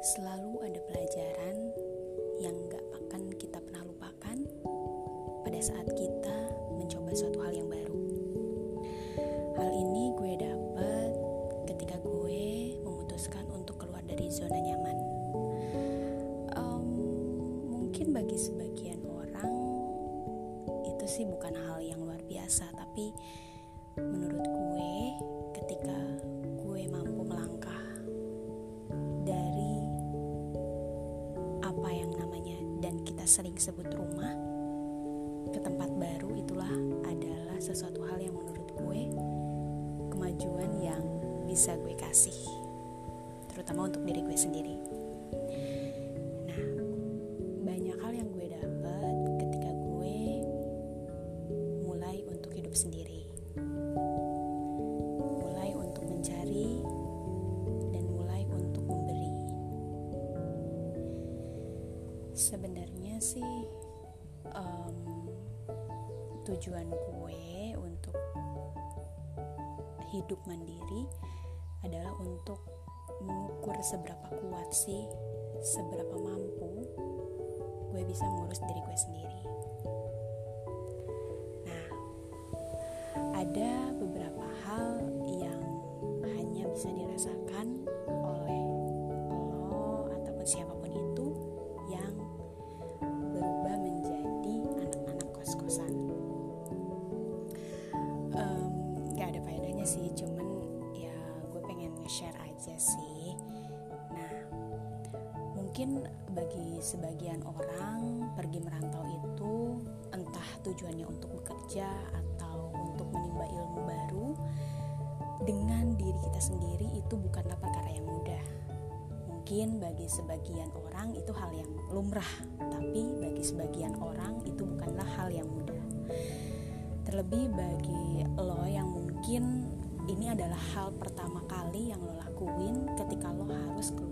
Selalu ada pelajaran yang gak akan kita pernah lupakan pada saat kita mencoba suatu hal yang baru. Hal ini gue dapet ketika gue memutuskan untuk keluar dari zona nyaman. Um, mungkin bagi sebagian orang itu sih bukan hal yang luar biasa, tapi menurut gue ketika sering sebut rumah ke tempat baru itulah adalah sesuatu hal yang menurut gue kemajuan yang bisa gue kasih terutama untuk diri gue sendiri. Nah banyak hal yang gue dapat ketika gue mulai untuk hidup sendiri sebenarnya sih em, tujuan gue untuk hidup mandiri adalah untuk mengukur seberapa kuat sih seberapa mampu gue bisa ngurus diri gue sendiri. Nah ada beberapa hal yang hanya bisa dirasakan mungkin bagi sebagian orang pergi merantau itu entah tujuannya untuk bekerja atau untuk menimba ilmu baru dengan diri kita sendiri itu bukanlah perkara yang mudah. Mungkin bagi sebagian orang itu hal yang lumrah, tapi bagi sebagian orang itu bukanlah hal yang mudah. Terlebih bagi lo yang mungkin ini adalah hal pertama kali yang lo lakuin ketika lo harus keluar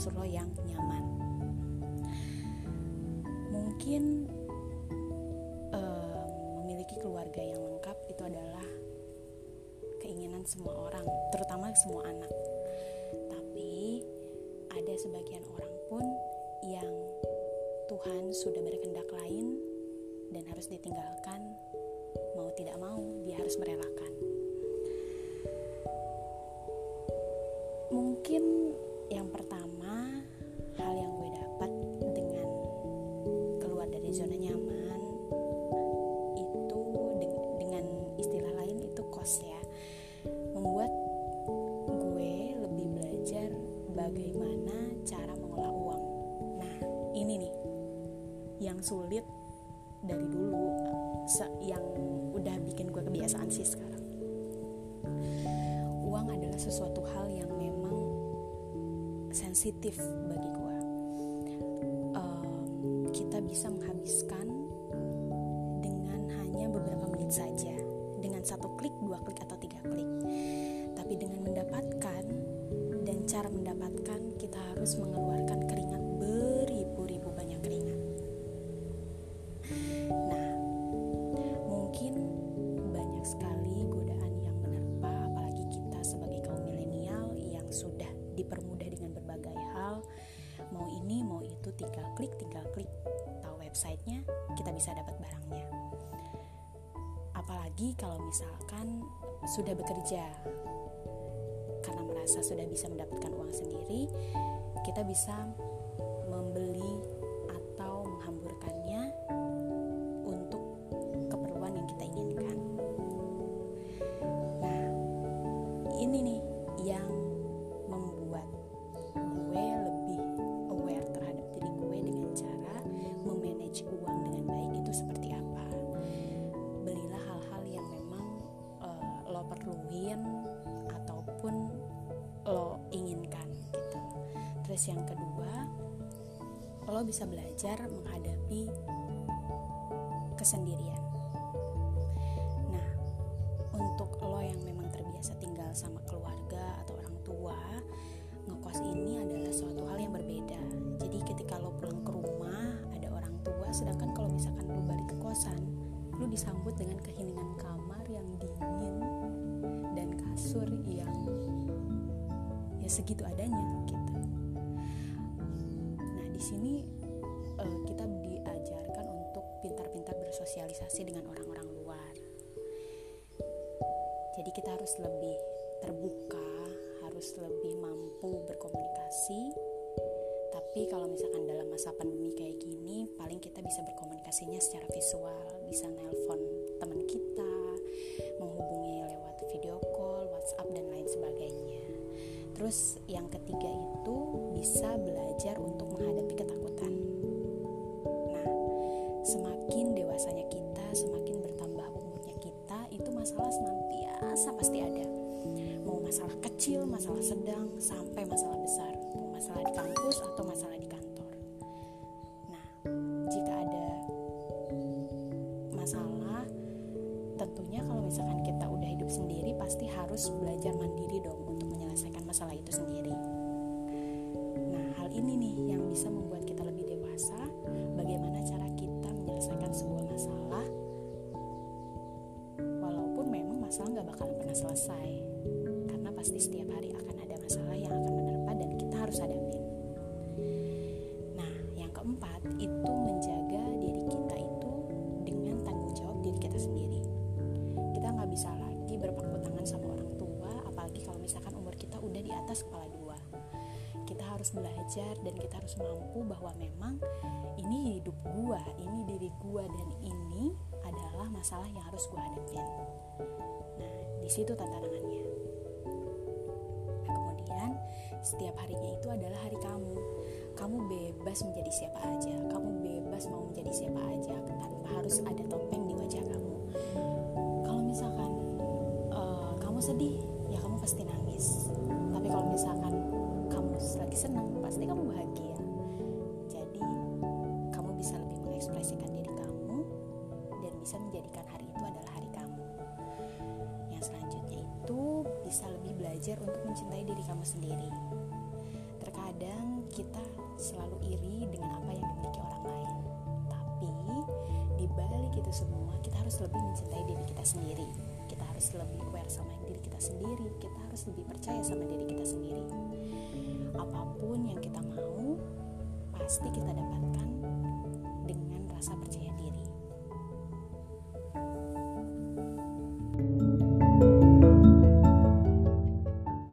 kasur lo yang nyaman. Mungkin eh, memiliki keluarga yang lengkap itu adalah keinginan semua orang, terutama semua anak. Tapi ada sebagian orang pun yang Tuhan sudah berkehendak lain dan harus ditinggalkan mau tidak mau dia harus merelakan. Mungkin yang pertama hal yang gue dapat dengan keluar dari zona nyaman itu deng- dengan istilah lain itu kos ya. Membuat gue lebih belajar bagaimana cara mengolah uang. Nah ini nih yang sulit dari dulu yang udah bikin gue kebiasaan sih sekarang. Uang adalah sesuatu hal yang memang sensitif bagi gue Em, kita bisa menghabiskan dengan hanya beberapa menit saja. Dengan satu klik, dua klik atau tiga klik. Tapi dengan mendapatkan dan cara mendapatkan kita harus mengeluarkan tinggal klik tinggal klik. Tahu websitenya kita bisa dapat barangnya. Apalagi kalau misalkan sudah bekerja karena merasa sudah bisa mendapatkan uang sendiri kita bisa membeli atau menghamburkannya terus yang kedua lo bisa belajar menghadapi kesendirian. Nah untuk lo yang memang terbiasa tinggal sama keluarga atau orang tua ngekos ini adalah suatu hal yang berbeda. Jadi ketika lo pulang ke rumah ada orang tua sedangkan kalau misalkan lo balik ke kosan lo disambut dengan keheningan kamar yang dingin dan kasur yang ya segitu adanya gitu di sini uh, kita diajarkan untuk pintar-pintar bersosialisasi dengan orang-orang luar. Jadi kita harus lebih terbuka harus lebih mampu berkomunikasi. Tapi kalau misalkan dalam masa pandemi kayak gini paling kita bisa berkomunikasinya secara visual. Bisa nelpon teman kita menghubungi terus yang ketiga itu bisa belajar untuk menghadapi ketakutan. Nah semakin dewasanya kita semakin bertambah umurnya kita itu masalah senantiasa pasti ada. Mau masalah kecil masalah sedang sampai masalah besar. Mau masalah di kampus atau masalah di kantor. Nah jika ada masalah tentunya kalau misalkan kita udah hidup sendiri pasti harus belajar mandiri masalah itu sendiri. Nah hal ini nih yang bisa membuat kita lebih dewasa. Bagaimana cara kita menyelesaikan sebuah masalah? Walaupun memang masalah nggak bakalan pernah selesai. Karena pasti setiap hari akan ada masalah yang di atas kepala dua kita harus belajar dan kita harus mampu bahwa memang ini hidup gua, ini diri gua dan ini adalah masalah yang harus gua hadapin. Nah, di situ tantangannya. Nah, kemudian setiap harinya itu adalah hari kamu. Kamu bebas menjadi siapa aja, kamu bebas mau menjadi siapa aja tanpa harus ada topeng di wajah kamu. Kalau misalkan uh, kamu sedih, ya kamu pasti nangis. Senang, pasti kamu bahagia. Jadi, kamu bisa lebih mengekspresikan diri kamu dan bisa menjadikan hari itu adalah hari kamu. Yang selanjutnya itu bisa lebih belajar untuk mencintai diri kamu sendiri. Terkadang kita selalu iri dengan apa yang dimiliki orang lain. Tapi di balik itu semua, kita harus lebih mencintai diri kita sendiri. Kita harus lebih aware sama diri kita sendiri. Kita harus lebih percaya sama diri kita sendiri. Apa pun yang kita mau, pasti kita dapatkan dengan rasa percaya.